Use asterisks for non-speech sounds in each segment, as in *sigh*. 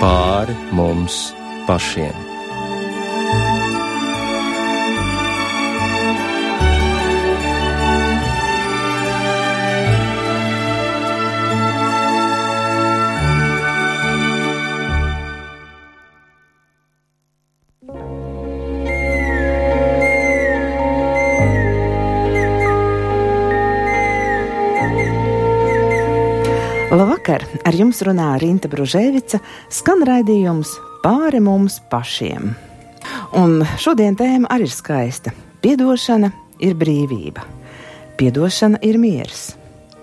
pāri mums pašiem. Labvakar! Ar jums runā Rīta Bružēvica, skan raidījums pāri mums pašiem. Un šodien tēma arī ir skaista. Piedošana ir brīvība, piedošana ir miers,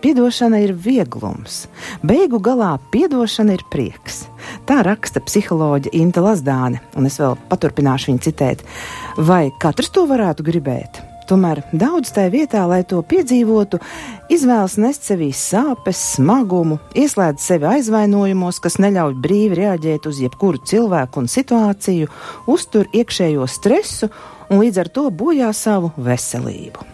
piedošana ir vieglums, beigu galā piedošana ir prieks. Tā raksta psiholoģija Inte Lazdāne, un es vēl paturpināšu viņu citēt. Vai katrs to varētu gribēt? Tomēr daudz tajā vietā, lai to piedzīvotu, izvēlas nest sevī sāpes, smagumu, ieslēdz sevi aizvainojumos, kas neļauj brīvi reaģēt uz jebkuru cilvēku un situāciju, uztur iekšējo stresu un līdz ar to bojā savu veselību.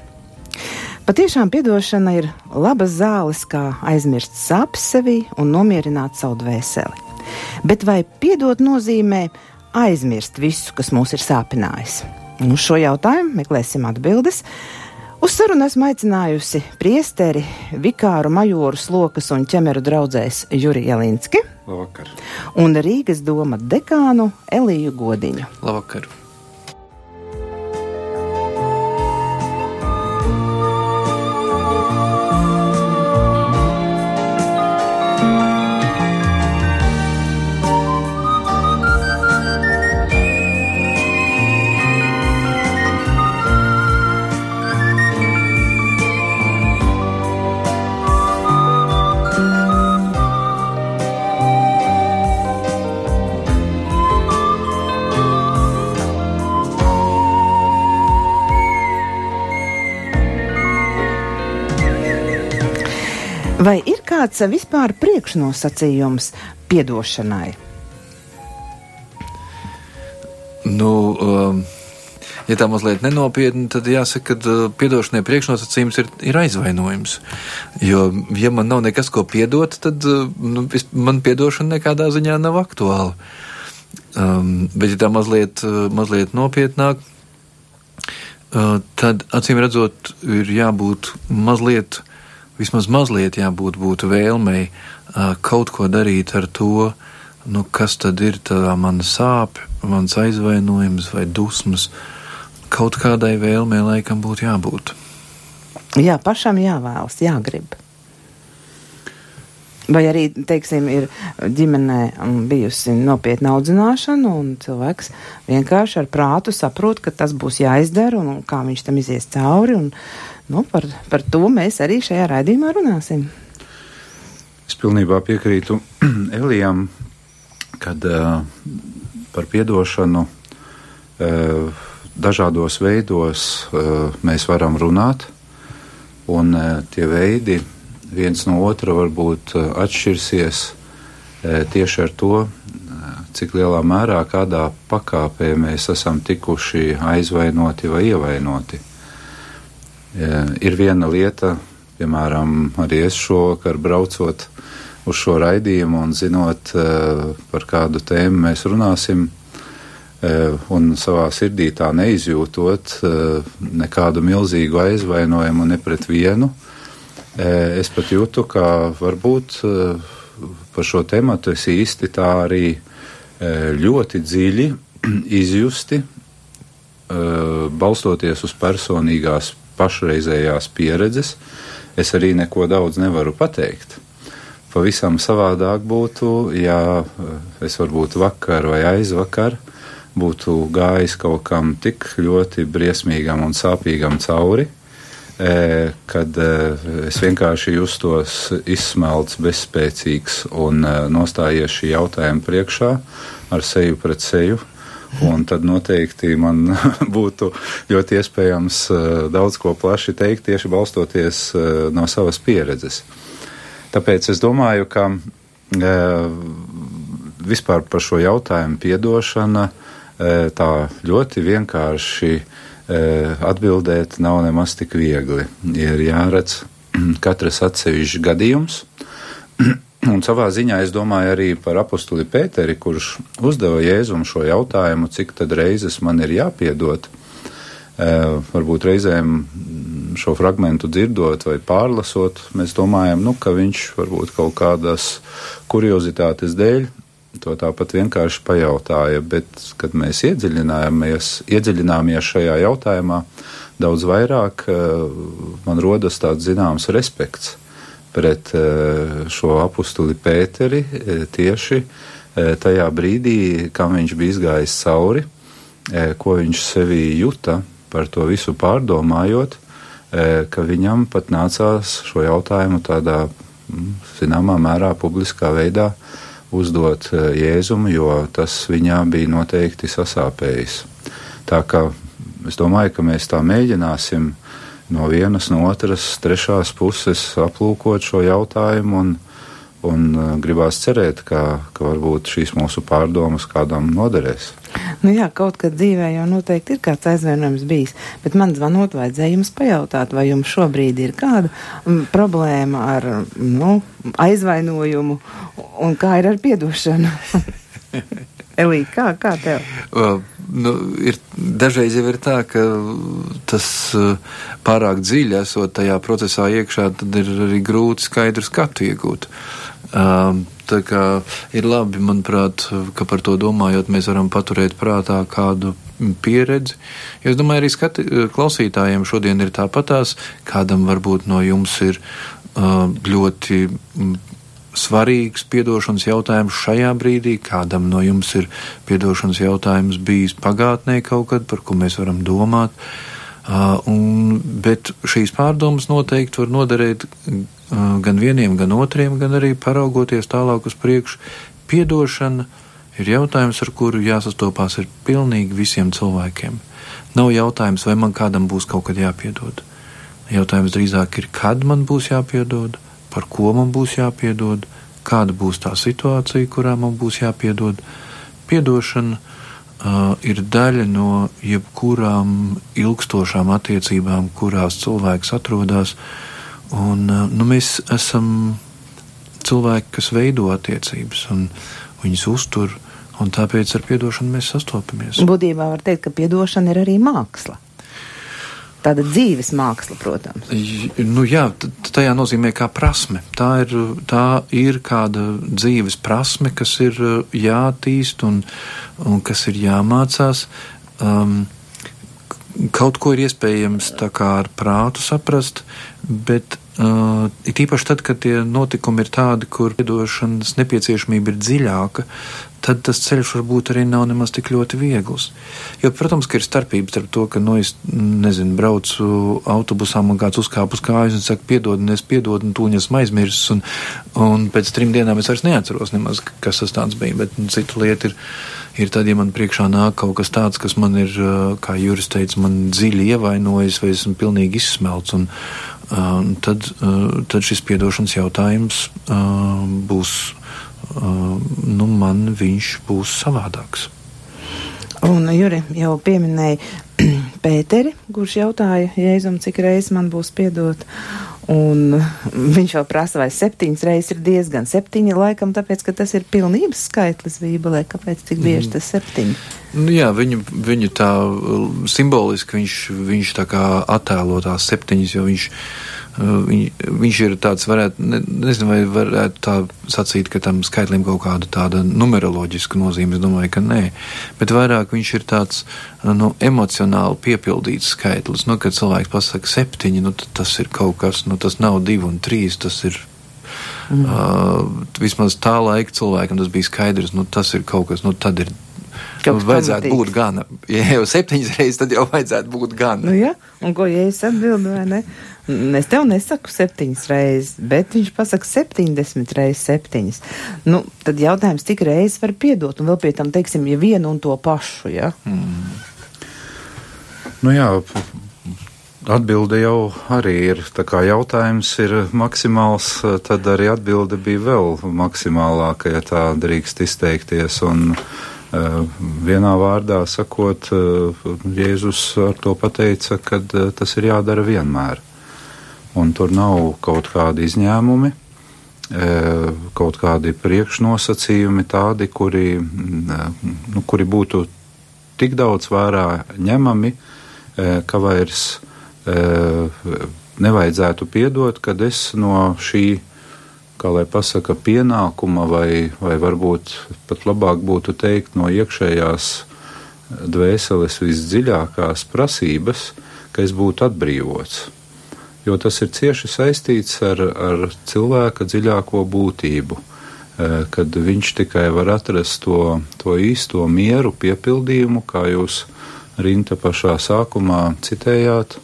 Patiešām piedošana ir labas zāles, kā aizmirst sāpes sevī un nomierināt savu dvēseli. Bet vai piedot nozīmē aizmirst visu, kas mūs ir sāpinājis? Uz šo jautājumu meklēsim atbildes. Uz sarunu esmu aicinājusi priesteri, vikāru majoru slokas un ķemeru draudzēs Juriju Jelinski. Labvakar. Un Rīgas doma dekānu Eliju Godiņu. Labvakar. Kāds vispār priekšnosacījums piedošanai? Nu, um, ja tā mazliet nenopietni, tad jāsaka, ka uh, piedošanai priekšnosacījums ir, ir aizvainojums. Jo, ja man nav nekas, ko piedot, tad uh, nu, man piedošana nekādā ziņā nav aktuāla. Um, bet, ja tā mazliet, uh, mazliet nopietnāk, uh, tad acīm redzot, ir jābūt mazliet vismaz mazliet jābūt būtu vēlmei kaut ko darīt ar to, nu, kas tad ir tā mana sāpe, mans aizvainojums vai dusmas. Kaut kādai vēlmei laikam būtu jābūt. Jā, pašam jāvēlas, jāgrib. Vai arī, teiksim, ir ģimenē bijusi nopietna audzināšana, un cilvēks vienkārši ar prātu saprot, ka tas būs jāizdara, un kā viņš tam izies cauri. Un, Nu, par, par to mēs arī šajā raidījumā runāsim. Es pilnībā piekrītu *clears throat* Elijam, kad uh, par piedošanu uh, dažādos veidos uh, mēs varam runāt, un uh, tie veidi viens no otra varbūt uh, atšķirsies uh, tieši ar to, uh, cik lielā mērā, kādā pakāpē mēs esam tikuši aizvainoti vai ievainoti. Ir viena lieta, piemēram, arī es šovakar braucot uz šo raidījumu un zinot, par kādu tēmu mēs runāsim, un savā sirdī tā neizjūtot nekādu milzīgu aizvainojumu ne pret vienu, es pat jūtu, ka varbūt par šo tematu es īsti tā arī ļoti dziļi *clears throat* izjusti, balstoties uz personīgās pašreizējās pieredzes, es arī neko daudz nevaru pateikt. Pavisam savādāk būtu, ja es varbūt vakar vai aizvakar būtu gājis kaut kam tik ļoti briesmīgam un sāpīgam cauri, kad es vienkārši justos izsmelts, bezspēcīgs un nostājies šī jautājuma priekšā ar seju pret seju Un tad noteikti man *laughs* būtu ļoti iespējams eh, daudz ko plaši teikt, tieši balstoties eh, no savas pieredzes. Tāpēc es domāju, ka eh, vispār par šo jautājumu piedošana tā ļoti vienkārši atbildēt nav nemaz tik viegli. Ir jāredz *clears throat* katrs atsevišķs gadījums, *clears throat* Un savā ziņā es domāju arī par apustuli Pēteri, kurš uzdeva Jēzum šo jautājumu, cik tad reizes man ir jāpiedod. E, varbūt reizēm šo fragmentu dzirdot vai pārlasot, mēs domājam, nu, ka viņš varbūt kaut kādas kuriozitātes dēļ to tāpat vienkārši pajautāja, bet, kad mēs iedziļinājāmies, šajā jautājumā, daudz vairāk man rodas tāds zināms respekts pret eh, šo apustuli Pēteri eh, tieši eh, tajā brīdī, kam viņš bija izgājis cauri, ko viņš sevī juta par to visu pārdomājot, ka viņam pat nācās šo jautājumu tādā mm, zināmā mērā publiskā veidā uzdot Jēzumu, jo tas viņā bija noteikti sasāpējis. Tā kā es domāju, ka mēs tā mēģināsim uh, no vienas, no otras, trešās puses aplūkot šo jautājumu un, un uh, gribās cerēt, ka, ka varbūt šīs mūsu pārdomas kādam noderēs. Nu jā, kaut kad dzīvē jau noteikti ir kāds aizvainojums bijis, bet man zvanot vajadzēja jums pajautāt, vai jums šobrīd ir kāda m, problēma ar nu, aizvainojumu un kā ir ar piedošanu. *laughs* Elī, kā, kā tev? Uh, nu, ir, dažreiz jau ir tā, ka tas uh, pārāk dziļi esot tajā procesā iekšā, tad ir arī grūti skaidru skatu iegūt. Uh, tā kā ir labi, manuprāt, ka par to domājot, mēs varam paturēt prātā kādu pieredzi. Es domāju, arī skati, klausītājiem šodien ir tāpatās, kādam varbūt no jums ir ļoti svarīgs piedošanas jautājums šajā brīdī, kādam no jums ir piedošanas jautājums bijis pagātnē kaut kad, par ko mēs varam domāt. Uh, un, bet šīs pārdomas noteikti var noderēt uh, gan vieniem, gan otriem, gan arī paraugoties tālāk uz priekšu. Piedošana ir jautājums, ar kuru jāsastopās ar pilnīgi visiem cilvēkiem. Nav jautājums, vai man kādam būs kaut kad jāpiedod. Jautājums drīzāk ir, kad man būs jāpiedod, par ko man būs jāpiedod, kāda būs tā situācija, kurā man būs jāpiedod. Piedošana uh, ir daļa no jebkurām ilgstošām attiecībām, kurās cilvēks atrodas. Un, uh, nu, mēs esam cilvēki, kas veido attiecības un viņas uztur, un tāpēc ar piedošanu mēs sastopamies. Būtībā var teikt, ka piedošana ir arī māksla tāda dzīves māksla, protams. Nu, jā, tajā nozīmē kā prasme. Tā ir, tā ir kāda dzīves prasme, kas ir uh, jātīst un, un kas ir jāmācās. Um, kaut ko ir iespējams tā kā ar prātu saprast, bet uh, it īpaši tad, kad tie notikumi ir tādi, kur piedošanas nepieciešamība ir dziļāka, tad tas ceļš varbūt arī nav nemaz tik ļoti viegls. Jo, protams, ka ir starpība starp to, ka, nu, es nezinu, braucu autobusā un kāds uzkāp uz kājas un saka, piedod, es piedodu, un tūņas aizmirsis, un, un pēc trim dienām es vairs neatceros nemaz, kas tas tāds bija, bet nu, cita lieta ir, ir tad, ja man priekšā nāk kaut kas tāds, kas man ir, kā Juris teica, man dziļi ievainojis, vai esmu pilnīgi izsmelts, un tad, tad šis piedošanas jautājums būs nu, man viņš būs savādāks. Un Juri jau pieminēja *clears throat* Pēteri, kurš jautāja Jēzum, cik reizes man būs piedot. Un viņš jau prasa, vai septiņas reizes ir diezgan septiņi, laikam, tāpēc, ka tas ir pilnības skaitlis Bībelē. Kāpēc tik bieži mm. tas septiņi? Nu, jā, viņu, viņu tā simboliski viņš, viņš tā kā attēlo tās septiņas, jo viņš Viņ, viņš ir tāds, varētu, ne, nezinu, vai varētu tā sacīt, ka tam skaitlim kaut kāda tāda numeroloģiska nozīme. Es domāju, ka nē. Bet vairāk viņš ir tāds nu, emocionāli piepildīts skaitlis. Nu, kad cilvēks pasaka septiņi, nu, tas ir kaut kas, nu, tas nav divi un trīs, tas ir. Mm. Uh, vismaz tā laika cilvēkam tas bija skaidrs, nu, tas ir kaut kas, nu, tad ir Kaut vajadzētu būt gana. Ja jau septiņas reizes, tad jau vajadzētu būt gana. Nu, ja? Un ko, ja es atbildu, vai ne? Es tev nesaku septiņas reizes, bet viņš pasaka septiņdesmit reizes septiņas. Nu, tad jautājums, cik reizes var piedot, un vēl pie tam, teiksim, ja vienu un to pašu, ja? Mm. Nu jā, atbilde jau arī ir, tā kā jautājums ir maksimāls, tad arī atbilde bija vēl maksimālāka, ja tā drīkst izteikties, un uh, vienā vārdā sakot, uh, Jēzus ar to pateica, ka tas ir jādara vienmēr un tur nav kaut kādi izņēmumi. kaut kādi priekšnosacījumi tādi, kuri, nu, kuri būtu tik daudz vērā ņemami, ka vairs nevajadzētu piedot, kad es no šī, kā lai pasaka, pienākuma vai, vai varbūt pat labāk būtu teikt no iekšējās dvēseles visdziļākās prasības, ka es būtu atbrīvots jo tas ir cieši saistīts ar, ar cilvēka dziļāko būtību, e, kad viņš tikai var atrast to, to īsto mieru piepildījumu, kā jūs Rinta pašā sākumā citējāt e,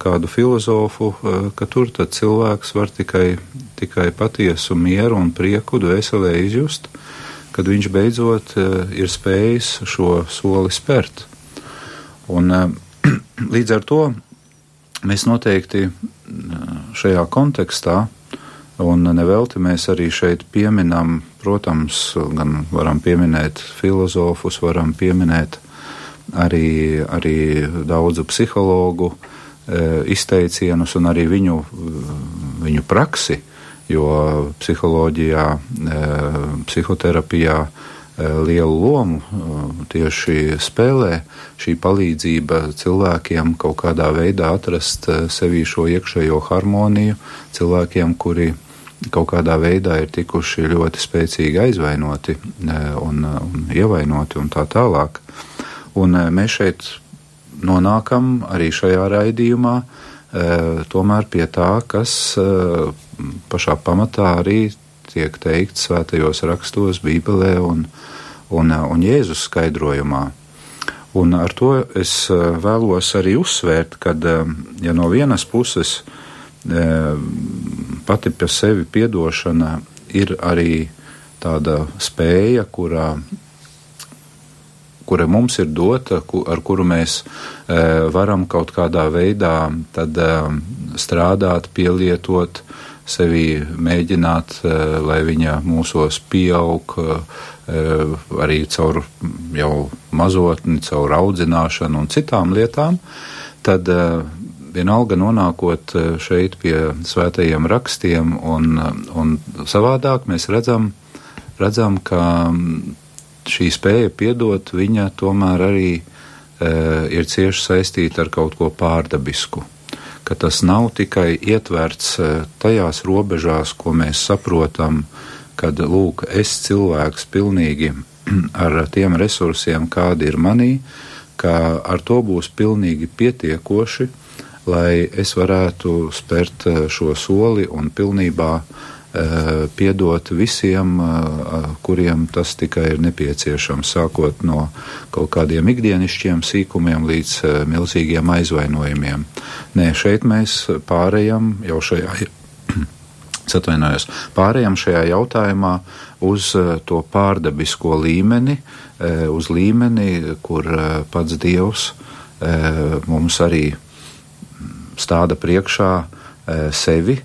kādu filozofu, e, ka tur tad cilvēks var tikai, tikai patiesu mieru un prieku dvēselē izjust, kad viņš beidzot ir spējis šo soli spērt. Un, *clears throat* līdz ar to Mēs noteikti šajā kontekstā, un nevelti mēs arī šeit pieminam, protams, gan varam pieminēt filozofus, varam pieminēt arī, arī daudzu psihologu izteicienus un arī viņu, viņu praksi, jo psiholoģijā, psihoterapijā Eh, lielu lomu eh, tieši spēlē šī palīdzība cilvēkiem kaut kādā veidā atrast eh, sevī šo iekšējo harmoniju, cilvēkiem, kuri kaut kādā veidā ir tikuši ļoti spēcīgi aizvainoti un, un ievainoti un tā tālāk. Un mēs šeit nonākam arī šajā raidījumā tomēr pie tā, kas pašā pamatā arī tiek teikts svētajos rakstos, Bībelē un, un, un Jēzus skaidrojumā. Un ar to es eh, vēlos arī uzsvērt, ka, eh, ja no vienas puses eh, pati par sevi piedošana ir arī tāda spēja, kurā, kura mums ir dota, ar kuru mēs varam kaut kādā veidā strādāt, pielietot, sevi mēģināt, eh, lai viņa mūsos pieaug eh, arī caur jau mazotni, caur audzināšanu un citām lietām, tad eh, vienalga nonākot šeit pie svētajiem rakstiem un, un savādāk mēs redzam, redzam, ka mm, šī spēja piedot viņa tomēr arī e, ir cieši saistīta ar kaut ko pārdabisku ka tas nav tikai ietverts e, tajās robežās, ko mēs saprotam, kad lūk, es cilvēks pilnīgi *clears throat* ar tiem resursiem, kādi ir manī, ka ar to būs pilnīgi pietiekoši, lai es varētu spērt e, šo soli un pilnībā piedot visiem, eh, kuriem tas tikai ir nepieciešams, sākot no kaut kādiem ikdienišķiem sīkumiem līdz eh, milzīgiem aizvainojumiem. Nē, šeit mēs pārējām jau šajā. *clears throat* Atvainojos, pārējām šajā jautājumā uz to pārdabisko līmeni, uz līmeni, kur pats Dievs mums arī stāda priekšā sevi,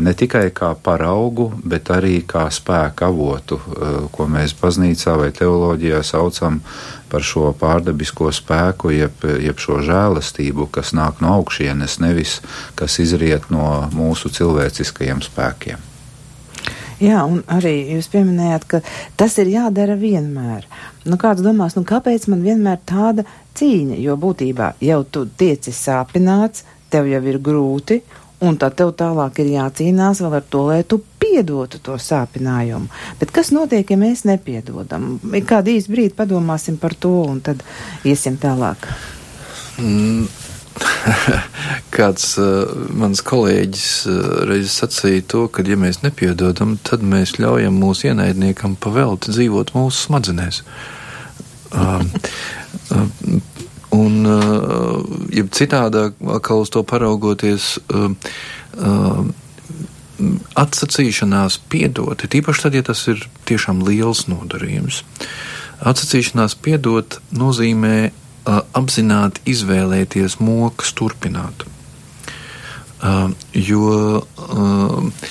ne tikai kā paraugu, bet arī kā spēka avotu, ko mēs baznīcā vai teoloģijā saucam par šo pārdabisko spēku, jeb, jeb šo žēlastību, kas nāk no augšienes, nevis kas izriet no mūsu cilvēciskajiem spēkiem. Jā, un arī jūs pieminējāt, ka tas ir jādara vienmēr. Nu, kāds domās, nu, kāpēc man vienmēr tāda cīņa? Jo būtībā jau tu tieci sāpināts, tev jau ir grūti, Un tad tev tālāk ir jācīnās vēl ar to, lai tu piedotu to sāpinājumu. Bet kas notiek, ja mēs nepiedodam? Kādu īsu brīdi padomāsim par to, un tad iesim tālāk. Mm. *laughs* Kāds uh, mans kolēģis uh, reiz sacīja to, ka, ja mēs nepiedodam, tad mēs ļaujam mūsu ienaidniekam pavēlti dzīvot mūsu smadzenēs. Uh, *laughs* uh, Un, uh, ja citādāk, kā uz to paraugoties, uh, uh, atsacīšanās piedot, ir īpaši tad, ja tas ir tiešām liels nodarījums. Atsacīšanās piedot nozīmē apzināti izvēlēties mokas turpināt. Uh, jo uh,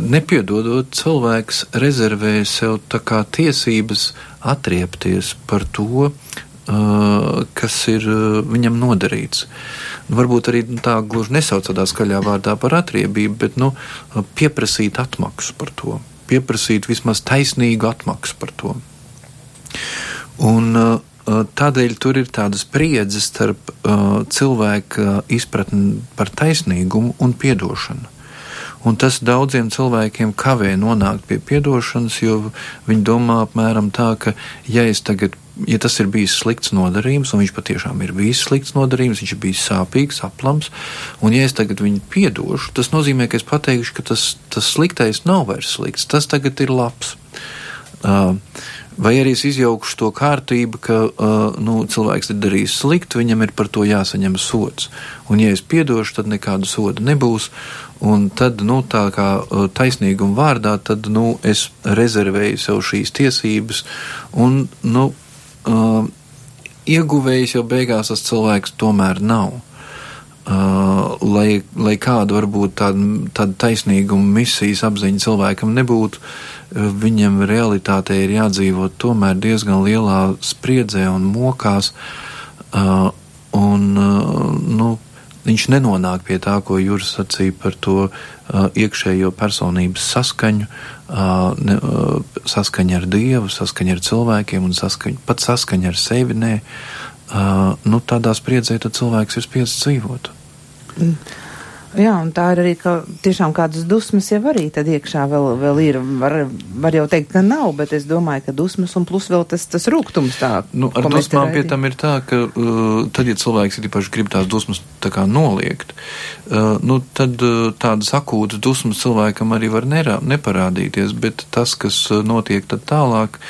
nepiedodot, cilvēks rezervē sev tiesības atriepties par to, kas ir viņam nodarīts. Varbūt arī tā gluži nesauc tādā skaļā vārdā par atriebību, bet nu, pieprasīt atmaksu par to, pieprasīt vismaz taisnīgu atmaksu par to. Un, Tādēļ tur ir tāda spriedze starp uh, cilvēka izpratni par taisnīgumu un atdošanu. Un tas daudziem cilvēkiem kavē nonākt pie atdošanas, jo viņi domā apmēram tā, ka, ja es tagad, ja tas ir bijis slikts nodarījums, un viņš patiešām ir bijis slikts nodarījums, viņš ir bijis sāpīgs, aplams, un ja es tagad viņu piedošu, tas nozīmē, ka es pateikšu, ka tas, tas sliktais nav vairs slikts, tas tagad ir labs. Uh, Vai arī es izjaukšu to kārtību, ka uh, nu, cilvēks ir darījis sliktu, viņam ir par to jāsaņem sots. Un, ja es piedošu, tad nekāda soda nebūs. Un tad, nu, tā kā taisnīguma vārdā, tad nu, es rezervēju sev šīs tiesības. Un, nu, uh, ieguvējis jau beigās tas cilvēks tomēr nav. Uh, lai, lai kāda varbūt tāda, tāda taisnīguma misijas apziņa cilvēkam nebūtu, viņam realitātē ir jādzīvot tomēr diezgan lielā spriedzē un mokās, uh, un uh, nu, viņš nenonāk pie tā, ko Juris sacīja par to uh, iekšējo personības saskaņu, uh, uh, saskaņu ar Dievu, saskaņu ar cilvēkiem un saskaņu, pat saskaņu ar sevi. Nē, uh, nu, tādā spriedzē cilvēks ir spiests dzīvot. Mm. Jā, un tā ir arī, ka tiešām kādas dusmas jau arī tad iekšā vēl, vēl ir. Var, var jau teikt, ka nav, bet es domāju, ka dusmas un plus vēl tas, tas rūgtums tā. Nu, ar dusmām pie tam ir tā, ka uh, tad, ja cilvēks ir īpaši grib tās dusmas tā kā noliegt, uh, nu, tad uh, tādas akūtas dusmas cilvēkam arī var nerā, neparādīties, bet tas, kas uh, notiek tad tālāk,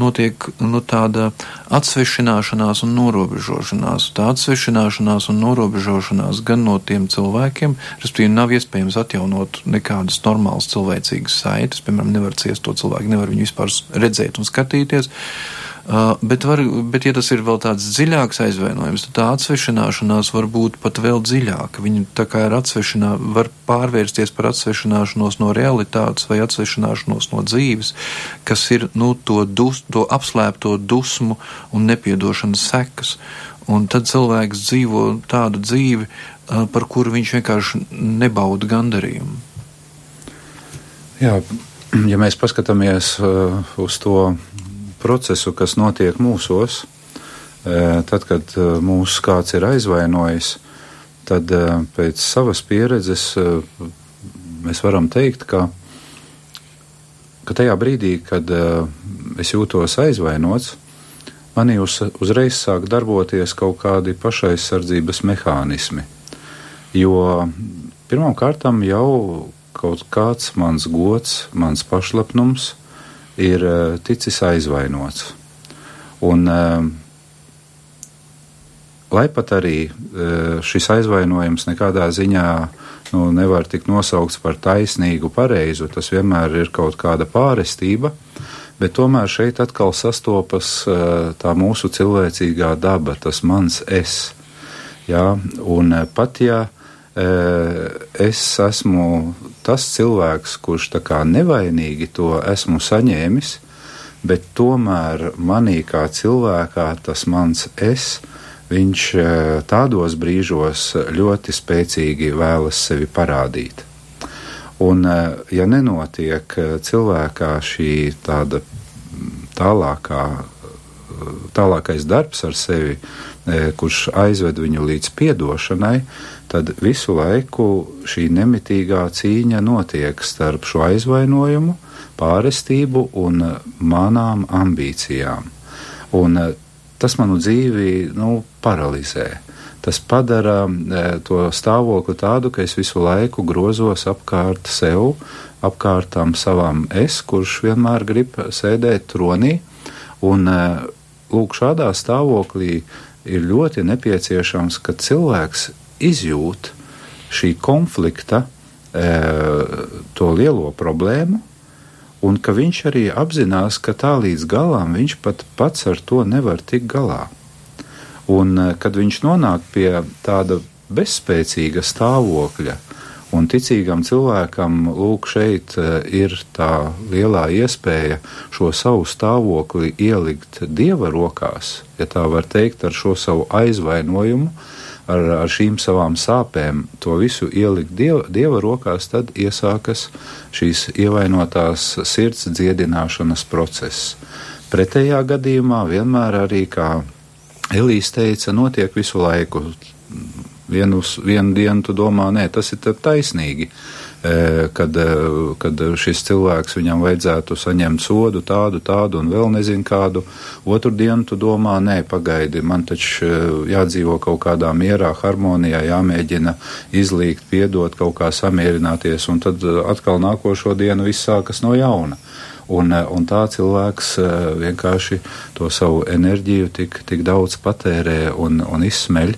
notiek nu, tāda atsvešināšanās un norobežošanās. Tā atsvešināšanās un norobežošanās gan no tiem cilvēkiem, respektīvi nav iespējams atjaunot nekādas normālas cilvēcīgas saites, piemēram, nevar ciest to cilvēku, nevar viņu vispār redzēt un skatīties. Bet, var, bet, ja tas ir vēl tāds dziļāks aizvainojums, tad tā atsvešināšanās var būt pat vēl dziļāka. Viņa tā kā ir atsvešanā, var pārvērsties par atsvešināšanos no realitātes vai atsvešināšanos no dzīves, kas ir nu, to, dus, to apslēpto dusmu un nepiedošanas sekas. Un tad cilvēks dzīvo tādu dzīvi, par kuru viņš vienkārši nebauda gandarījumu. Jā, ja mēs paskatāmies uz to procesu, kas notiek mūsos, e, tad, kad e, mūs kāds ir aizvainojis, tad e, pēc savas pieredzes mēs varam teikt, ka, ka tajā brīdī, kad es jūtos aizvainots, manī uz, uzreiz sāk darboties kaut kādi pašaizsardzības mehānismi. Jo pirmām kārtām jau kaut kāds mans gods, mans pašlepnums, ir eh, ticis aizvainots. Un, eh, lai pat arī eh, šis aizvainojums nekādā ziņā nu, nevar tikt nosaukts par taisnīgu, pareizu, tas vienmēr ir kaut kāda pārestība, bet tomēr šeit atkal sastopas tā mūsu cilvēcīgā daba, tas mans es. Jā, un pat ja es esmu tas cilvēks, kurš tā kā nevainīgi to esmu saņēmis, bet tomēr manī kā cilvēkā tas mans es, viņš tādos brīžos ļoti spēcīgi vēlas sevi parādīt. Un, ja nenotiek cilvēkā šī tāda tālākā, tālākais darbs ar sevi, kurš aizved viņu līdz piedošanai, tad visu laiku šī nemitīgā cīņa notiek starp šo aizvainojumu, pārestību un manām ambīcijām. Un eh, tas manu dzīvi nu, paralizē. Tas padara e, to stāvokli tādu, ka es visu laiku grozos apkārt sev, apkārt tam savam es, kurš vienmēr grib sēdēt tronī. Un, e, lūk, šādā stāvoklī ir ļoti nepieciešams, ka cilvēks izjūt šī konflikta e, to lielo problēmu, un ka viņš arī apzinās, ka tā līdz galam viņš pat pats ar to nevar tikt galā. Un e, kad viņš nonāk pie tāda bezspēcīga stāvokļa, Un ticīgam cilvēkam, lūk, šeit ir tā lielā iespēja šo savu stāvokli ielikt dieva rokās, ja tā var teikt, ar šo savu aizvainojumu, ar, ar šīm savām sāpēm to visu ielikt dieva, dieva rokās, tad iesākas šīs ievainotās sirds dziedināšanas process. Pretējā gadījumā vienmēr arī, kā Elīs teica, notiek visu laiku. Vienu, vienu dienu tu domā, nē, tas ir taisnīgi. E, kad, e, kad šis cilvēks viņam vajadzētu saņemt sodu tādu, tādu un vēl nezinu kādu. Otru dienu tu domā, nē, pagaidi, man taču e, jādzīvo kaut kādā mierā, harmonijā, jāmēģina izlīgt, piedot, kaut kā samierināties, un tad atkal nākošo dienu viss sākas no jauna. Un, un tā cilvēks vienkārši to savu enerģiju tik, tik daudz patērē un, un izsmeļ,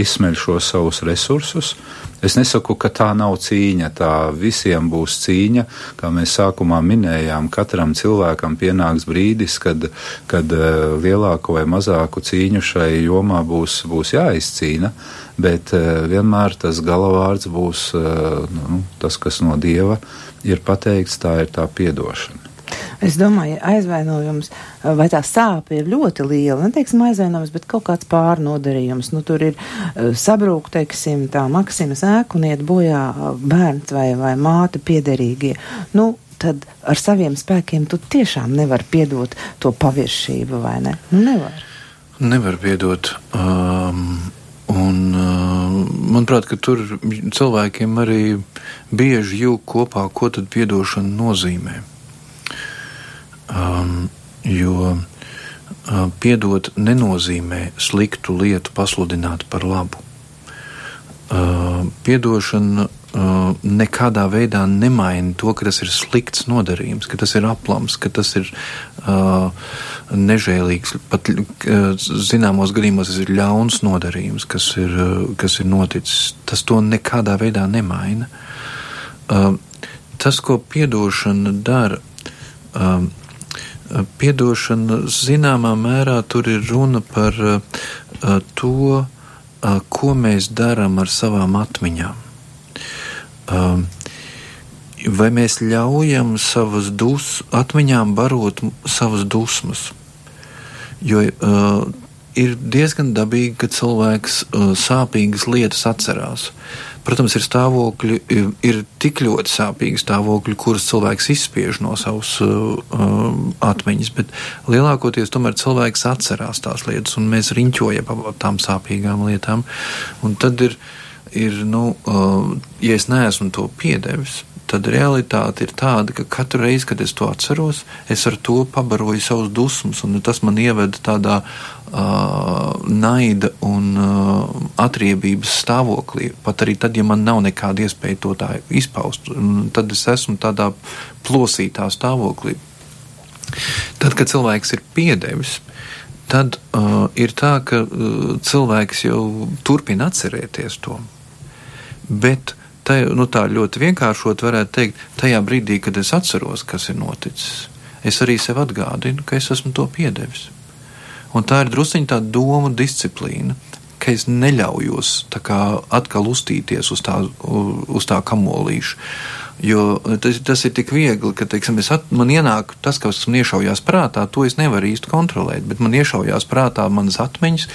izsmeļ šos savus resursus. Es nesaku, ka tā nav cīņa, tā visiem būs cīņa. Kā mēs sākumā minējām, katram cilvēkam pienāks brīdis, kad, kad eh, lielāku vai mazāku cīņu šai jomā būs, būs jāizcīna, bet eh, vienmēr tas galavārds būs eh, nu, tas, kas no dieva ir pateikts, tā ir tā piedošana. Es domāju, aizvainojums vai tā sāpe ir ļoti liela, neteiksim aizvainojums, bet kaut kāds pārnodarījums. Nu, tur ir uh, sabrūk, teiksim, tā Maksimas ēku un iet bojā bērns vai, vai māte piederīgie. Nu, tad ar saviem spēkiem tu tiešām nevar piedot to paviršību, vai ne? Nu, nevar. Nevar piedot. Um, un, uh, manuprāt, tur cilvēkiem arī bieži jūg kopā, ko tad piedošana nozīmē um, jo uh, piedot nenozīmē sliktu lietu pasludināt par labu. Uh, piedošana uh, nekādā veidā nemaina to, ka tas ir slikts nodarījums, ka tas ir aplams, ka tas ir uh, nežēlīgs, pat uh, zināmos gadījumos tas ir ļauns nodarījums, kas ir, uh, kas ir noticis. Tas to nekādā veidā nemaina. Uh, tas, ko piedošana dara, uh, Piedošana zināmā mērā tur ir runa par uh, to, uh, ko mēs darām ar savām atmiņām. Vai mēs ļaujam savas dus, atmiņām barot savas dusmas? Jo uh, ir diezgan dabīgi, ka cilvēks uh, sāpīgas lietas atcerās. Protams, ir stāvokļi, ir, tik ļoti sāpīgi stāvokļi, kurus cilvēks izspiež no savas uh, um, atmiņas, bet lielākoties tomēr cilvēks atcerās tās lietas, un mēs riņķojam par tām sāpīgām lietām. Un tad ir, ir nu, uh, ja es neesmu to piedevis, tad realitāte ir tāda, ka katru reizi, kad es to atceros, es ar to pabaroju savus dusmas, un tas man ieveda tādā uh, naida un atriebības stāvoklī. Pat arī tad, ja man nav nekāda iespēja to tā izpaust, tad es esmu tādā plosītā stāvoklī. Tad, kad cilvēks ir piedevis, tad uh, ir tā, ka uh, cilvēks jau turpina atcerēties to. Bet tai, nu, tā ļoti vienkāršot varētu teikt, tajā brīdī, kad es atceros, kas ir noticis, es arī sev atgādinu, ka es esmu to piedevis. Un tā ir drusciņā tā doma disciplīna, ka es neļaujos atkal uztīties uz tā, uz tā kamolīša. Jo tas, tas ir tik viegli, ka teiksim, at, man ienāk tas, kas man iešaujās prātā, to es nevaru īsti kontrolēt. Bet man iešaujās prātā manas atmiņas,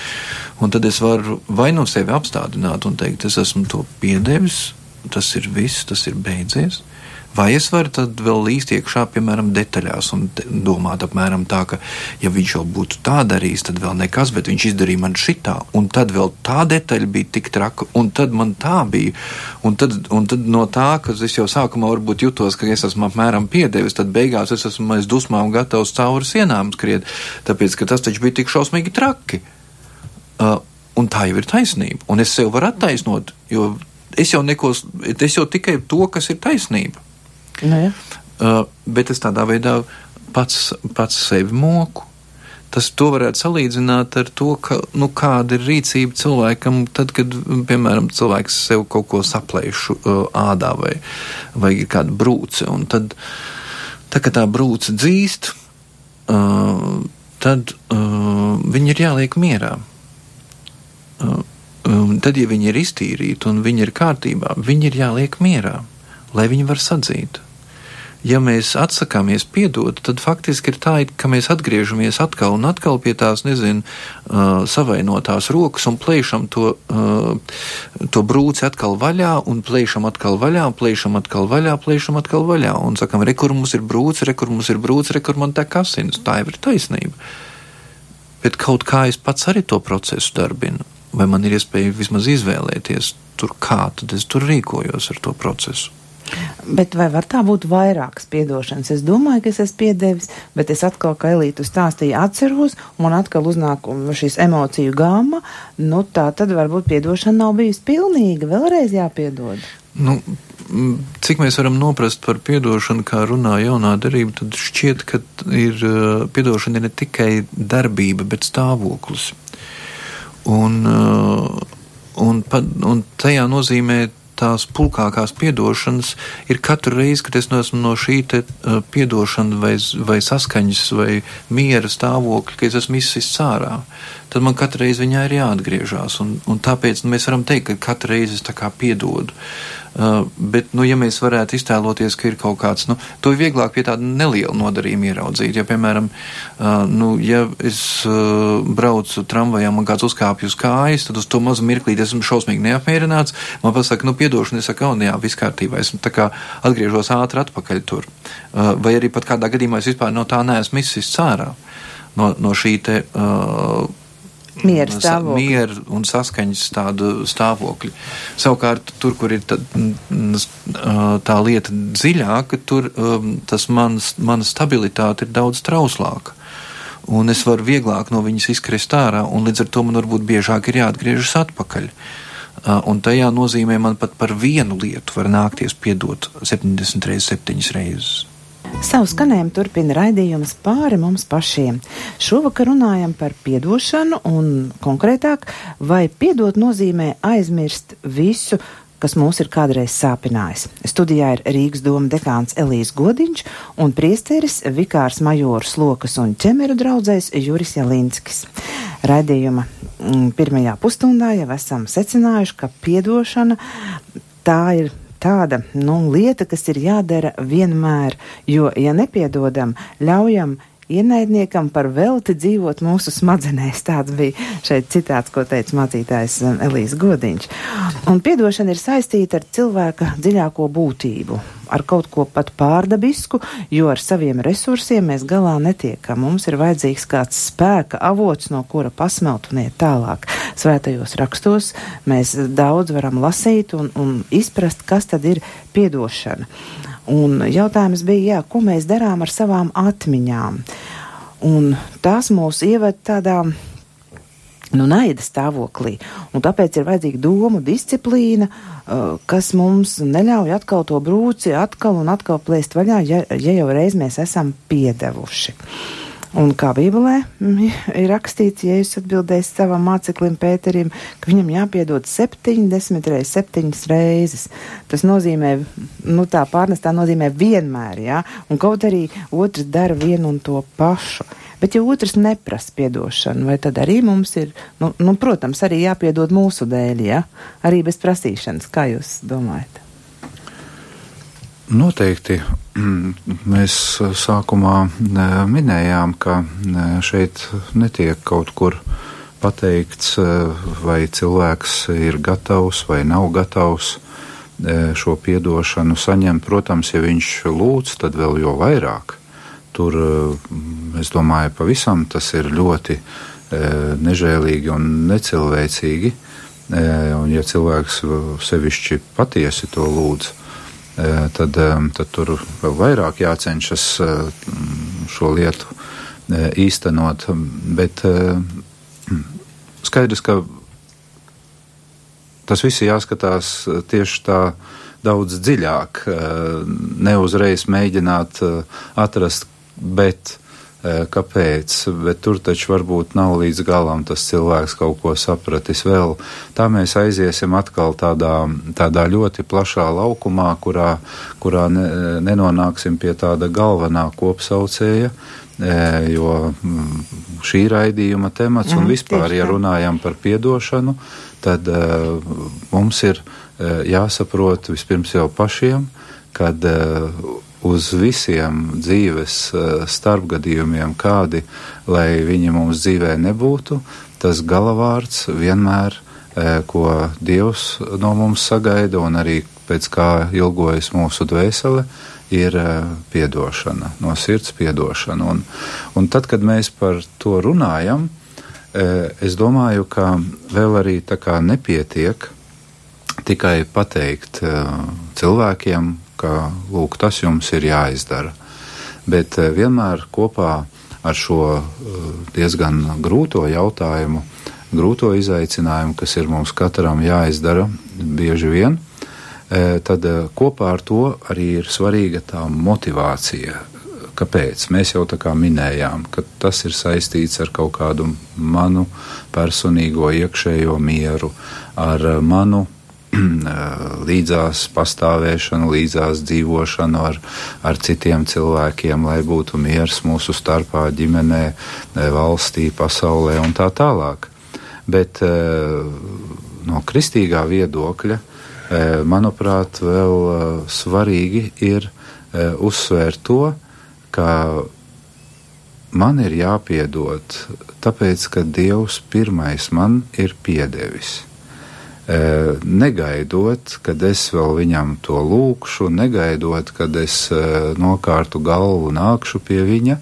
un tad es varu vai no sevi apstādināt un teikt, es esmu to piedevis, tas ir viss, tas ir beidzies. Vai es varu tad vēl līst iekšā, piemēram, detaļās un domāt apmēram tā, ka, ja viņš jau būtu tā darījis, tad vēl nekas, bet viņš izdarīja man šitā, un tad vēl tā detaļa bija tik traka, un tad man tā bija, un tad, un tad no tā, ka es jau sākumā varbūt jutos, ka es esmu apmēram piedevis, tad beigās es esmu aiz dusmām gatavs cauri sienām skriet, tāpēc, ka tas taču bija tik šausmīgi traki. Uh, un tā jau ir taisnība, un es sev varu attaisnot, jo es jau neko, es jau tikai to, kas ir taisnība. Nu, ja. uh, bet es tādā veidā pats, pats sevi moku. Tas to varētu salīdzināt ar to, ka, nu, kāda ir rīcība cilvēkam, tad, kad, piemēram, cilvēks sev kaut ko saplēš uh, ādā vai, vai ir kāda brūce, un tad, tā, kad tā brūce dzīst, uh, tad uh, viņi ir jāliek mierā. Uh, um, tad, ja viņi ir iztīrīti un viņi ir kārtībā, viņi ir jāliek mierā, lai viņi var sadzīt ja mēs atsakāmies piedot, tad faktiski ir tā, ka mēs atgriežamies atkal un atkal pie tās, nezinu, uh, savainotās rokas un plēšam to, uh, to brūci atkal vaļā un plēšam atkal vaļā, plēšam atkal vaļā, plēšam atkal vaļā un sakam, re, kur mums ir brūci, re, kur mums ir brūci, re, kur man tek asins. Tā jau ir taisnība. Bet kaut kā es pats arī to procesu darbinu, vai man ir iespēja vismaz izvēlēties tur, kā tad es tur rīkojos ar to procesu. Bet vai var tā būt vairākas piedošanas? Es domāju, ka es esmu piedevis, bet es atkal, kā Elītu stāstīju, atceros, un atkal uznāk šīs emociju gāma, nu tā tad varbūt piedošana nav bijusi pilnīga, vēlreiz jāpiedod. Nu, cik mēs varam noprast par piedošanu, kā runā jaunā darība, tad šķiet, ka ir, piedošana ir ne tikai darbība, bet stāvoklis. Un, un, un tajā nozīmē tās pulkākās piedošanas ir katru reizi, kad es esmu no šī te piedošana vai, vai saskaņas vai miera stāvokļa, ka es esmu izsists ārā, tad man katru reizi viņā ir jāatgriežas. Un, un tāpēc nu, mēs varam teikt, ka katru reizi es tā kā piedodu. Uh, bet, nu, ja mēs varētu iztēloties, ka ir kaut kāds, nu, to ir vieglāk pie tāda neliela nodarījuma ieraudzīt. Ja, piemēram, uh, nu, ja es uh, braucu tramvajā, man kāds uzkāpj uz kājas, tad uz to mazu mirklīti esmu šausmīgi neapmierināts. Man pasaka, nu, piedošana, es saku, un jā, viss kārtībā, esmu tā kā atgriežos ātri atpakaļ tur. Uh, vai arī pat kādā gadījumā es vispār no tā neesmu izsis cārā. No, no šī te uh, Mieru stāvokļi. Mieru un saskaņas tādu stāvokļu. Savukārt, tur, kur ir tā, tā lieta dziļāka, tur tas mans, mana stabilitāte ir daudz trauslāka. Un es varu vieglāk no viņas izkrist ārā, un līdz ar to man varbūt biežāk ir jāatgriežas atpakaļ. Un tajā nozīmē man pat par vienu lietu var nākties piedot 70 reizes, 7 reizes. Savu skanējumu turpina raidījums pāri mums pašiem. Šovakar runājam par piedošanu un konkrētāk, vai piedot nozīmē aizmirst visu, kas mūs ir kādreiz sāpinājis. Studijā ir Rīgas doma dekāns Elīs Godiņš un priesteris Vikārs Majors Lokas un ķemeru draudzējs Juris Jalinskis. Raidījuma mm, pirmajā pusstundā jau esam secinājuši, ka piedošana tā ir tāda nu, lieta, kas ir jādara vienmēr, jo, ja nepiedodam, ļaujam ienaidniekam par velti dzīvot mūsu smadzenēs. Tāds bija šeit citāts, ko teica mācītājs um, Elīs Godiņš. Un piedošana ir saistīta ar cilvēka dziļāko būtību, ar kaut ko pat pārdabisku, jo ar saviem resursiem mēs galā netiekam. Mums ir vajadzīgs kāds spēka avots, no kura pasmelt un iet tālāk. Svētajos rakstos mēs daudz varam lasīt un, un izprast, kas tad ir piedošana. Un jautājums bija, jā, ko mēs darām ar savām atmiņām. Un tās mūs ieved tādā nu, naida stāvoklī. Un tāpēc ir vajadzīga domu disciplīna, uh, kas mums neļauj atkal to brūci atkal un atkal plēst vaļā, ja, ja jau reiz mēs esam piedevuši. Un kā Bībelē ir rakstīts, ja jūs atbildēsiet savam māceklim Pēterim, ka viņam jāpiedod 70 reizes, 7 reizes. Tas nozīmē, nu tā pārnestā nozīmē vienmēr, jā, un kaut arī otrs dara vienu un to pašu. Bet ja otrs neprasa piedošanu, vai tad arī mums ir, nu, nu protams, arī jāpiedod mūsu dēļ, jā, arī bez prasīšanas, kā jūs domājat? Noteikti *clears throat* mēs sākumā minējām, ka šeit netiek kaut kur pateikts, vai cilvēks ir gatavs vai nav gatavs šo piedošanu saņemt. Protams, ja viņš lūdz, tad vēl jo vairāk. Tur, es domāju, pavisam tas ir ļoti nežēlīgi un necilvēcīgi. Un ja cilvēks sevišķi patiesi to lūdz, tad, tad tur vēl vairāk jācenšas šo lietu īstenot. Bet skaidrs, ka tas viss jāskatās tieši tā daudz dziļāk, neuzreiz mēģināt atrast, bet Eh, kāpēc, bet tur taču varbūt nav līdz galam tas cilvēks kaut ko sapratis vēl. Tā mēs aiziesim atkal tādā, tādā ļoti plašā laukumā, kurā, kurā ne, nenonāksim pie tāda galvenā kopsaucēja, jo mm, šī raidījuma temats un mhm, vispār, ja runājam par piedošanu, tad uh, mums ir uh, jāsaprot vispirms jau pašiem, kad uh, uz visiem dzīves uh, starpgadījumiem, kādi, lai viņi mums dzīvē nebūtu, tas galavārds vienmēr, uh, ko Dievs no mums sagaida un arī pēc kā ilgojas mūsu dvēsele, ir piedošana, no sirds piedošana. Un, un tad, kad mēs par to runājam, es domāju, ka vēl arī tā kā nepietiek tikai pateikt cilvēkiem, ka lūk, tas jums ir jāizdara. Bet vienmēr kopā ar šo diezgan grūto jautājumu, grūto izaicinājumu, kas ir mums katram jāizdara bieži vien, E, tad kopā ar to arī ir svarīga tā motivācija. Kāpēc? Mēs jau tā kā minējām, ka tas ir saistīts ar kaut kādu manu personīgo iekšējo mieru, ar manu *clears throat* līdzās pastāvēšanu, līdzās dzīvošanu ar, ar citiem cilvēkiem, lai būtu miers mūsu starpā, ģimenē, e, valstī, pasaulē un tā tālāk. Bet no kristīgā viedokļa E, manuprāt, vēl svarīgi ir uzsvērt to, ka man ir jāpiedod, tāpēc, ka Dievs pirmais man ir piedevis. Negaidot, kad es vēl viņam to lūkšu, negaidot, kad es nokārtu galvu nākšu pie viņa,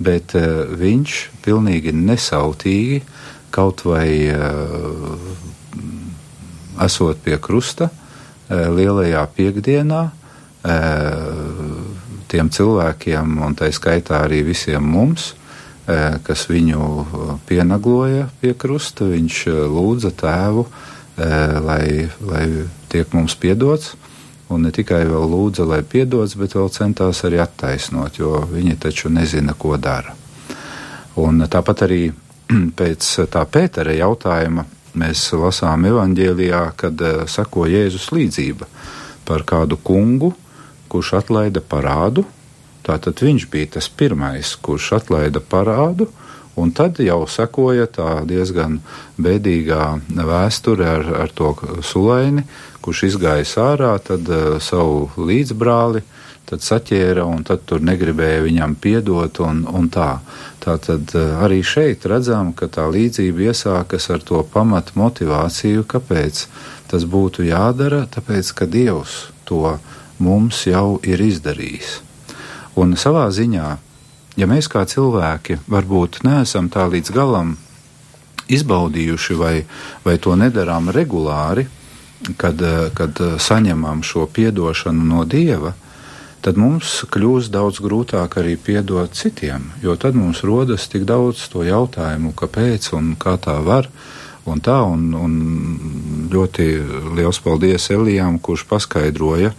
bet viņš pilnīgi nesautīgi kaut vai esot pie krusta, lielajā piekdienā, tiem cilvēkiem, un tā skaitā arī visiem mums, kas viņu pienagloja pie krusta, viņš lūdza tēvu, lai, lai tiek mums piedots. Un ne tikai vēl lūdza, lai piedots, bet vēl centās arī attaisnot, jo viņi taču nezina, ko dara. Un tāpat arī *clears throat* pēc tā Pētera jautājuma mēs lasām evanģēlijā, kad uh, sako Jēzus līdzība par kādu kungu, kurš atlaida parādu. Tātad viņš bija tas pirmais, kurš atlaida parādu, un tad jau sekoja tā diezgan bēdīgā vēsture ar, ar to sulaini, kurš izgāja ārā, tad uh, savu līdzbrāli tad saķēra un tad tur negribēja viņam piedot un, un tā. Tātad eh, arī šeit redzam, ka tā līdzība iesākas ar to pamatu motivāciju, kāpēc tas būtu jādara, tāpēc, ka Dievs to mums jau ir izdarījis. Un savā ziņā, ja mēs kā cilvēki varbūt neesam tā līdz galam izbaudījuši vai, vai to nedarām regulāri, kad, kad saņemam šo piedošanu no Dieva, tad mums kļūst daudz grūtāk arī piedot citiem, jo tad mums rodas tik daudz to jautājumu, kāpēc un kā tā var. Un tā, un, un ļoti liels paldies Elijām, kurš paskaidroja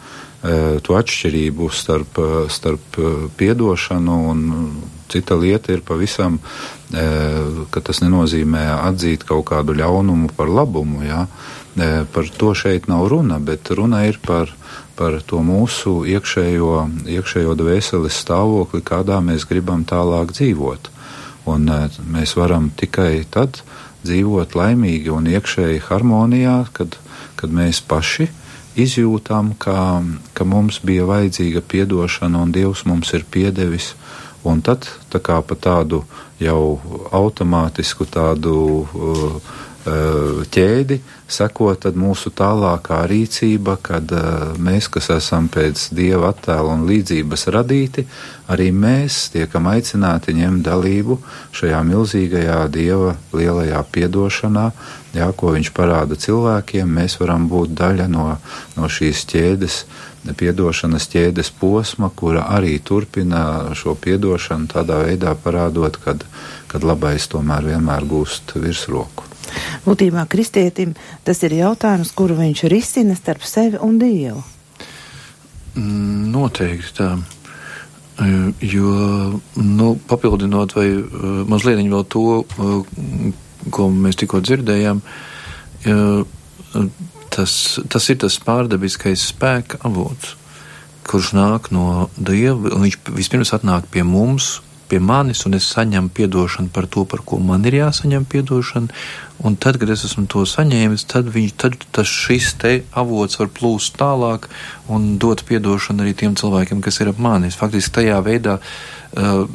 to atšķirību starp, starp piedošanu un cita lieta ir pavisam, ka tas nenozīmē atzīt kaut kādu ļaunumu par labumu, jā. Par to šeit nav runa, bet runa ir par par to mūsu iekšējo, iekšējo dvēseles stāvokli, kādā mēs gribam tālāk dzīvot. Un mēs varam tikai tad dzīvot laimīgi un iekšēji harmonijā, kad, kad mēs paši izjūtam, ka, ka mums bija vajadzīga atdošana un Dievs mums ir piedevis. Un tad tā kā pa tādu jau automātisku tādu uh, uh ķēdi sekot mūsu tālākā rīcība, kad uh, mēs, kas esam pēc dieva attēla un līdzības radīti, arī mēs tiekam aicināti ņemt dalību šajā milzīgajā dieva lielajā piedošanā, jā, ko viņš parāda cilvēkiem. Mēs varam būt daļa no, no šīs ķēdes, piedošanas ķēdes posma, kura arī turpina šo piedošanu tādā veidā parādot, kad, kad labais tomēr vienmēr gūst virsroku. Būtībā kristietim tas ir jautājums, kuru viņš risina starp sevi un Dievu. Mm, noteikti tā. E, jo, nu, papildinot vai e, mazliet vēl to, e, ko mēs tikko dzirdējām, tas, tas ir tas pārdabiskais spēka avots, kurš nāk no Dieva, un viņš vispirms atnāk pie mums pie manis, un es saņemu atdošanu par to, par ko man ir jāsaņem atdošana. Un tad, kad es esmu to saņēmis, tad, viņš, tad tas šis te avots var plūst tālāk un dot atdošanu arī tiem cilvēkiem, kas ir ap manis. Faktiski tajā veidā. Uh,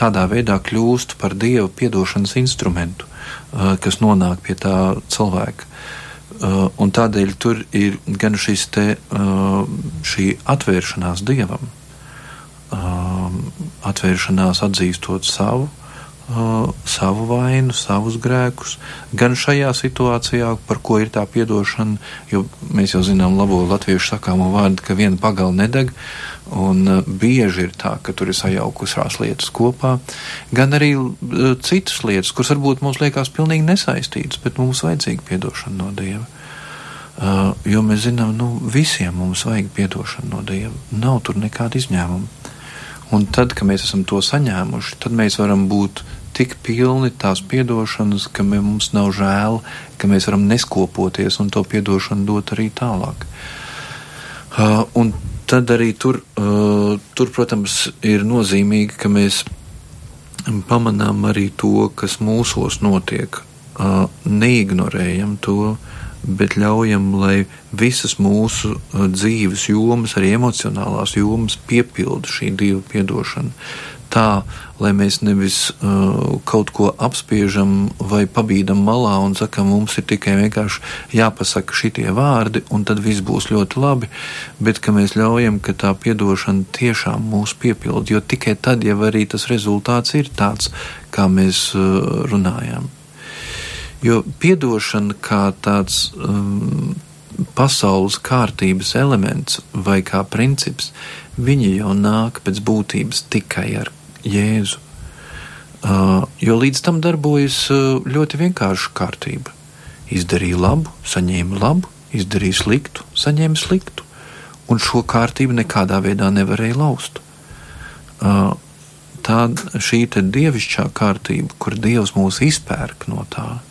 tādā veidā kļūst par dievu piedošanas instrumentu, kas nonāk pie tā cilvēka. Un tādēļ tur ir gan te, šī atvēršanās dievam, atvēršanās atzīstot savu, savu vainu, savus grēkus, gan šajā situācijā, par ko ir tā piedošana, jo mēs jau zinām labo latviešu sakāmo vārdu, ka viena pagala nedeg, un bieži ir tā, ka tur ir sajaukušās lietas kopā, gan arī citas lietas, kuras varbūt mums liekas pilnīgi nesaistītas, bet mums vajadzīga piedošana no Dieva. Uh, jo mēs zinām, nu, visiem mums vajag piedošanu no Dieva. Nav tur nekāda izņēmuma. Un tad, kad mēs esam to saņēmuši, tad mēs varam būt tik pilni tās piedošanas, ka mums nav žēl, ka mēs varam neskopoties un to piedošanu dot arī tālāk. Uh, un tad arī tur, uh, tur, protams, ir nozīmīgi, ka mēs pamanām arī to, kas mūsos notiek, uh, neignorējam to, bet ļaujam, lai visas mūsu uh, dzīves jomas, arī emocionālās jomas, piepilda šī dieva piedošana. Tā, lai mēs nevis uh, kaut ko apspiežam vai pabīdam malā un sakam, mums ir tikai vienkārši jāpasaka šitie vārdi, un tad viss būs ļoti labi, bet ka mēs ļaujam, ka tā piedošana tiešām mūs piepilda, jo tikai tad jau arī tas rezultāts ir tāds, kā mēs uh, runājam. Jo piedošana kā tāds um, pasaules kārtības elements vai kā princips, viņi jau nāk pēc būtības tikai ar Jēzu. Uh, jo līdz tam darbojas uh, ļoti vienkārša kārtība. Izdarīja labu, saņēma labu, izdarīja sliktu, saņēma sliktu, un šo kārtību nekādā veidā nevarēja laust. Uh, tā šī dievišķā kārtība, kur Dievs mūs izpērk no tā,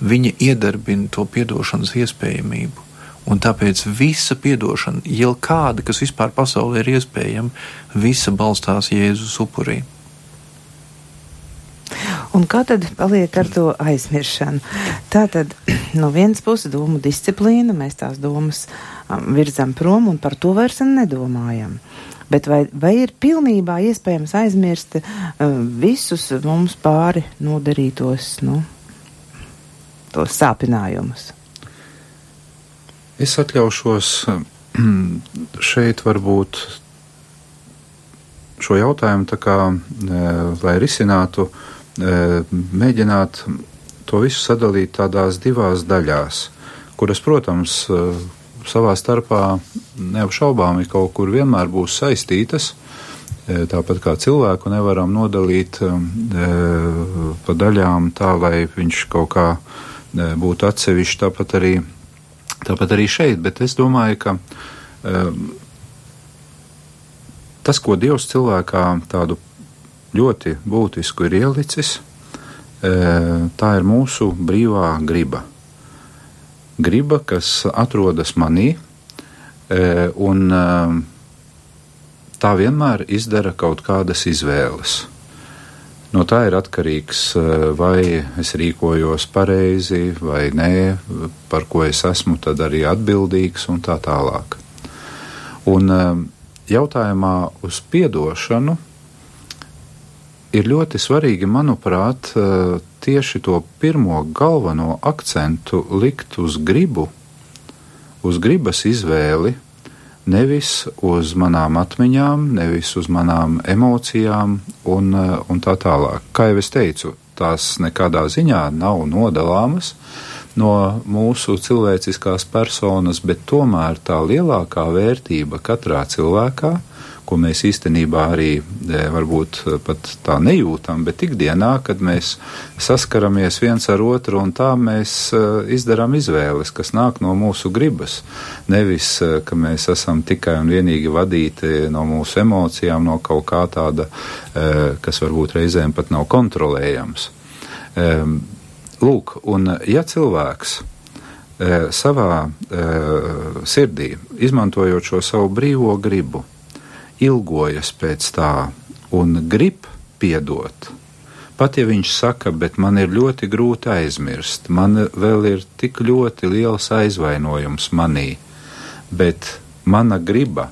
viņa iedarbina to piedošanas iespējamību. Un tāpēc visa atdošana, jau kāda, kas vispār pasaulē ir iespējama, visa balstās Jēzus upurī. Un kā tad paliek ar to aizmiršanu? Tā tad *clears throat* no vienas puses domu disciplīna, mēs tās domas um, virzam prom un par to vairs nedomājam. Bet vai, vai ir pilnībā iespējams aizmirst um, visus mums pāri nodarītos? Nu? tos sāpinājumus? Es atļaušos *clears throat* šeit varbūt šo jautājumu, kā, e, lai risinātu, e, mēģināt to visu sadalīt tādās divās daļās, kuras, protams, savā starpā neapšaubāmi kaut kur vienmēr būs saistītas. Tāpat kā cilvēku nevaram nodalīt pa daļām tā, lai viņš kaut kā būtu atsevišķi, tāpat arī, tāpat arī šeit. Bet es domāju, ka um, tas, ko Dievs cilvēkā tādu ļoti būtisku ir ielicis, uh, tā ir mūsu brīvā griba. Griba, kas atrodas manī, uh, un uh, tā vienmēr izdara kaut kādas izvēles. No tā ir atkarīgs, eh, vai es rīkojos pareizi vai nē, par ko es esmu tad arī atbildīgs un tā tālāk. Un eh, jautājumā uz piedošanu ir ļoti svarīgi, manuprāt, eh, tieši to pirmo galveno akcentu likt uz gribu, uz gribas izvēli, nevis uz manām atmiņām, nevis uz manām emocijām un, eh, un tā tālāk. Kā jau es teicu, tās nekādā ziņā nav nodalāmas no mūsu cilvēciskās personas, bet tomēr tā lielākā vērtība katrā cilvēkā ko mēs īstenībā arī e, varbūt e, pat tā nejūtam, bet ikdienā, kad mēs saskaramies viens ar otru un tā mēs e, izdarām izvēles, kas nāk no mūsu gribas. Nevis, ka mēs esam tikai un vienīgi vadīti no mūsu emocijām, no kaut kā tāda, kas varbūt reizēm pat nav kontrolējams. Lūk, un ja cilvēks savā sirdī, izmantojot šo savu brīvo gribu, ilgojas pēc tā un grib piedot, pat ja viņš saka, bet man ir ļoti grūti aizmirst, man vēl ir tik ļoti liels aizvainojums manī, bet mana griba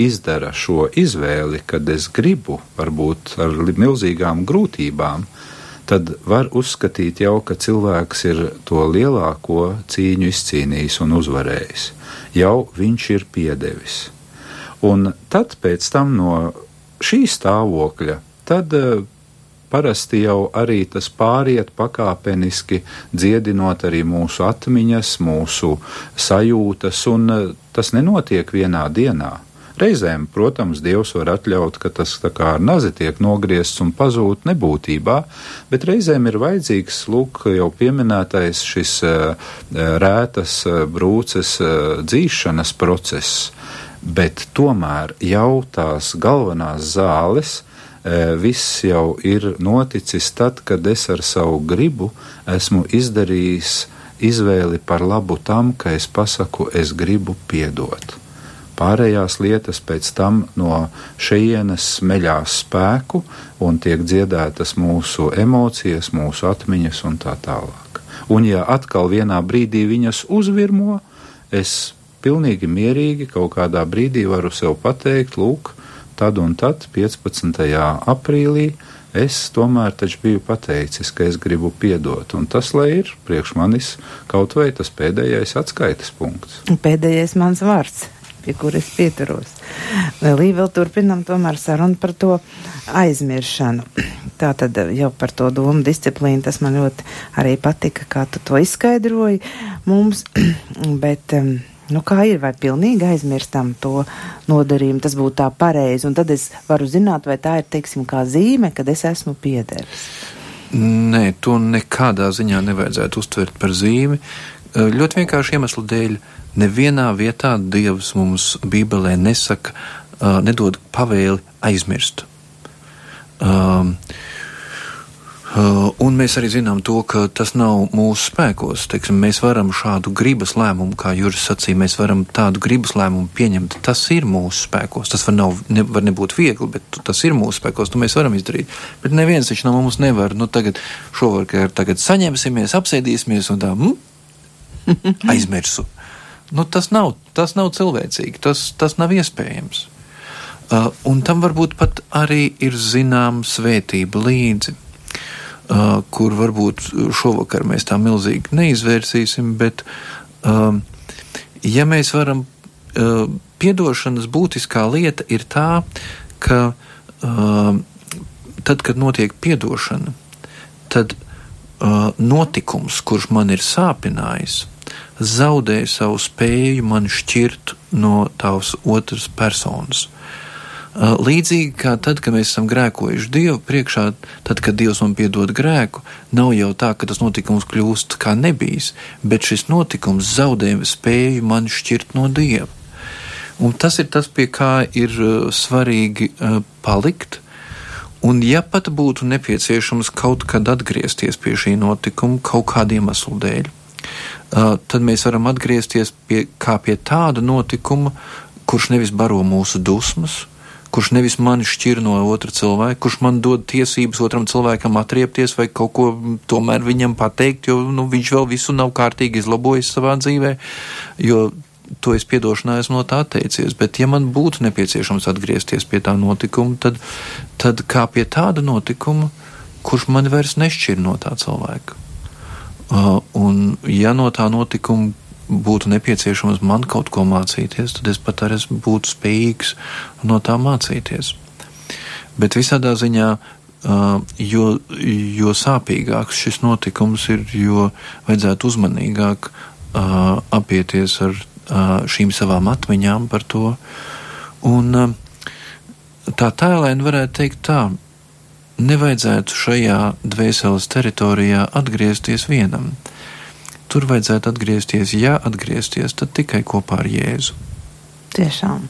izdara šo izvēli, kad es gribu, varbūt ar milzīgām grūtībām, tad var uzskatīt jau, ka cilvēks ir to lielāko cīņu izcīnījis un uzvarējis. Jau viņš ir piedevis. Un tad pēc tam no šī stāvokļa, tad uh, parasti jau arī tas pāriet pakāpeniski, dziedinot arī mūsu atmiņas, mūsu sajūtas, un uh, tas nenotiek vienā dienā. Reizēm, protams, Dievs var atļaut, ka tas tā kā ar nazi tiek nogriezts un pazūd nebūtībā, bet reizēm ir vajadzīgs, lūk, jau pieminētais šis uh, rētas brūces dzīšanas process, bet tomēr jau tās galvenās zāles, viss jau ir noticis tad, kad es ar savu gribu esmu izdarījis izvēli par labu tam, ka es pasaku, es gribu piedot. Pārējās lietas pēc tam no šejienes smeļās spēku un tiek dziedētas mūsu emocijas, mūsu atmiņas un tā tālāk. Un ja atkal vienā brīdī viņas uzvirmo, es pilnīgi mierīgi kaut kādā brīdī varu sev pateikt, lūk, tad un tad, 15. aprīlī, es tomēr taču biju pateicis, ka es gribu piedot, un tas, lai ir priekš manis kaut vai tas pēdējais atskaites punkts. Pēdējais mans vārds pie kuras pieturos. Vēl, vēl turpinam tomēr sarunu par to aizmiršanu. *clears throat* Tā tad jau par to domu disciplīnu, tas man ļoti arī patika, kā tu to izskaidroji mums, *clears throat* bet, nu kā ir, vai pilnīgi aizmirstam to nodarījumu, tas būtu tā pareizi, un tad es varu zināt, vai tā ir, teiksim, kā zīme, kad es esmu piederis. Nē, to nekādā ziņā nevajadzētu uztvert par zīmi. Ļoti vienkārši iemeslu dēļ Nevienā vietā Dievs mums Bībelē nesaka, uh, nedod pavēli aizmirst. Um, Uh, mēs arī zinām to, ka tas nav mūsu spēkos. Teiksim, mēs varam šādu gribas lēmumu, kā Juris sacīja, mēs varam tādu gribas lēmumu pieņemt. Tas ir mūsu spēkos. Tas var, nav, ne, var nebūt viegli, bet tas ir mūsu spēkos. To mēs varam izdarīt. Bet neviens taču no mums nevar. Nu, tagad šovakar tagad saņemsimies, apsēdīsimies un tā mm, *laughs* aizmirsu. Nu, tas, nav, tas nav cilvēcīgi, tas, tas nav iespējams. Uh, un tam varbūt pat arī ir zināma svētība līdzi, kur varbūt šovakar mēs tā milzīgi neizvērsīsim, bet ja mēs varam, piedošanas būtiskā lieta ir tā, ka tad, kad notiek piedošana, tad notikums, kurš man ir sāpinājis, zaudēja savu spēju man šķirt no tavas otras personas. Līdzīgi kā tad, kad mēs esam grēkojuši Dievu priekšā, tad, kad Dievs man piedod grēku, nav jau tā, ka tas notikums kļūst kā nebijis, bet šis notikums zaudēja spēju man šķirt no Dieva. Un tas ir tas, pie kā ir svarīgi palikt. Un, ja pat būtu nepieciešams kaut kad atgriezties pie šī notikuma kaut kādiem iemeslu dēļ, tad mēs varam atgriezties pie, pie tāda notikuma, kurš nevis baro mūsu dusmas, kurš nevis mani šķir no otra cilvēka, kurš man dod tiesības otram cilvēkam atriepties vai kaut ko tomēr viņam pateikt, jo nu, viņš vēl visu nav kārtīgi izlabojis savā dzīvē, jo to es piedošanā esmu no tā atteicies. Bet, ja man būtu nepieciešams atgriezties pie tā notikuma, tad, tad kā pie tāda notikuma, kurš man vairs nešķir no tā cilvēka. Uh, un, ja no tā notikuma būtu nepieciešams man kaut ko mācīties, tad es pat arī būtu spējīgs no tā mācīties. Bet visādā ziņā, uh, jo, jo sāpīgāks šis notikums ir, jo vajadzētu uzmanīgāk uh, apieties ar šīm savām atmiņām par to. Un tā tēlēni varētu teikt tā, nevajadzētu šajā dvēseles teritorijā atgriezties vienam. Tur vajadzētu atgriezties, ja atgriezties, tad tikai kopā ar Jēzu. Tiešām.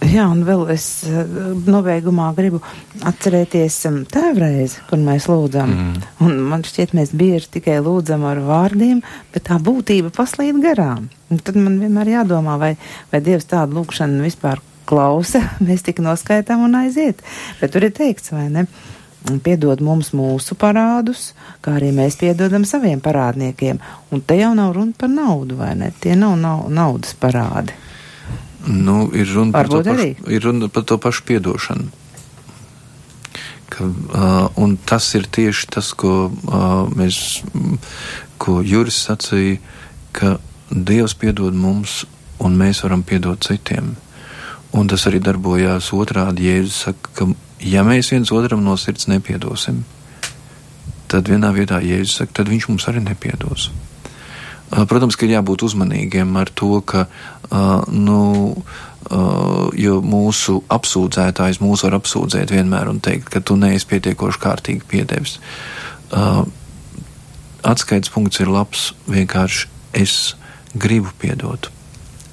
Jā, un vēl es eh, nobeigumā gribu atcerēties um, tēvreizi, kur mēs lūdzam. Mm. Un man šķiet, mēs bieži tikai lūdzam ar vārdiem, bet tā būtība paslīd garām. Un tad man vienmēr jādomā, vai, vai Dievs tādu lūkšanu vispār klausa, *laughs* mēs tik noskaitām un aiziet. Bet tur ir teikts, vai ne? Piedod mums mūsu parādus, kā arī mēs piedodam saviem parādniekiem. Un te jau nav runa par naudu, vai ne? Tie nav, nav naudas parādi. Nu, ir runa par, pašu, ir runa par to pašu piedošanu. Ka, uh, un tas ir tieši tas, ko uh, mēs, ko Juris sacīja, ka Dievs piedod mums, un mēs varam piedot citiem. Un tas arī darbojās otrādi. Jēzus saka, ka ja mēs viens otram no sirds nepiedosim, tad vienā vietā Jēzus saka, tad viņš mums arī nepiedos. Protams, ka ir jābūt uzmanīgiem ar to, ka nu, jo mūsu apsūdzētājs mūs var apsūdzēt vienmēr un teikt, ka tu neesi pietiekoši kārtīgi piedevis. Atskaits punkts ir labs, vienkārši es gribu piedot.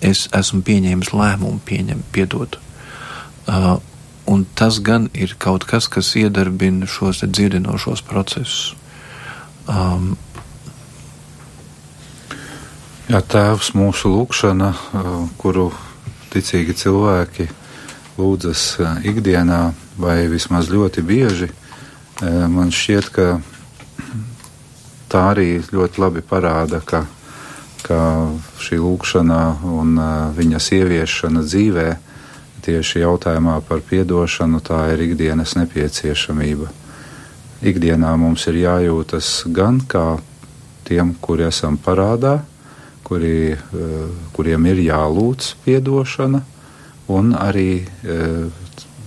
Es esmu pieņēmis lēmumu pieņem, piedot. Un tas gan ir kaut kas, kas iedarbina šos dziedinošos procesus. Um, Jā, tēvs mūsu lūgšana, uh, kuru ticīgi cilvēki lūdzas uh, ikdienā vai vismaz ļoti bieži, uh, man šķiet, ka tā arī ļoti labi parāda, ka, ka šī lūgšana un viņas ieviešana dzīvē tieši jautājumā par piedošanu, tā ir ikdienas nepieciešamība. Ikdienā mums ir jājūtas gan kā tiem, kuri esam parādā, kuri, eh, kuriem ir jālūdz piedošana, un arī eh,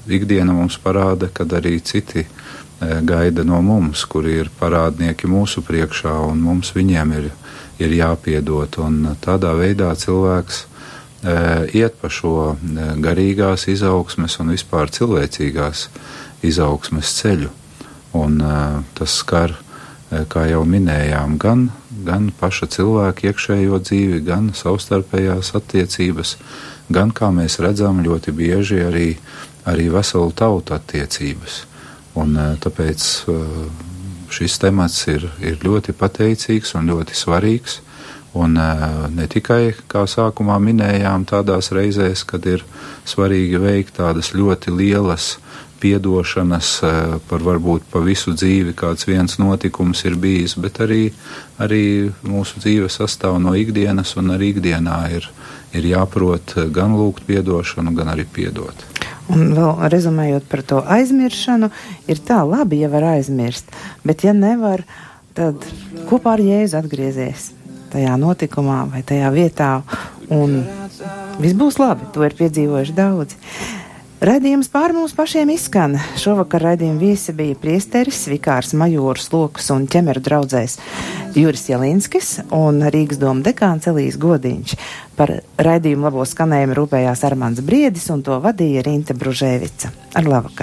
ikdiena mums parāda, ka arī citi eh, gaida no mums, kuri ir parādnieki mūsu priekšā, un mums viņiem ir, ir jāpiedod. Un tādā veidā cilvēks iet pa šo garīgās izaugsmes un vispār cilvēcīgās izaugsmes ceļu. Un tas skar kā jau minējām, gan, gan paša cilvēka iekšējo dzīvi, gan savstarpējās attiecības, gan, kā mēs redzam, ļoti bieži arī, arī veselu tautu attiecības. Un, tāpēc šis temats ir, ir ļoti pateicīgs un ļoti svarīgs. Un ne tikai, kā sākumā minējām, tādās reizēs, kad ir svarīgi veikt tādas ļoti lielas piedošanas eh, par varbūt pa visu dzīvi kāds viens notikums ir bijis, bet arī, arī mūsu dzīve sastāv no ikdienas, un arī ikdienā ir, ir jāprot gan lūgt piedošanu, gan arī piedot. Un vēl rezumējot par to aizmiršanu, ir tā labi, ja var aizmirst, bet ja nevar, tad kopā ar Jēzu atgriezies tajā notikumā vai tajā vietā, un viss būs labi. To ir piedzīvojuši daudzi. Radījums pār mums pašiem izskan. Šovakar raidījuma viesi bija priesteris, vikārs majors lokus un ķemeru draudzējs Juris Jelinskis un Rīgas doma dekāns Elijas Godiņš. Par raidījumu labo skanējumu rūpējās Armāns Briedis un to vadīja Rinte Bružēvica. Ar labvakar!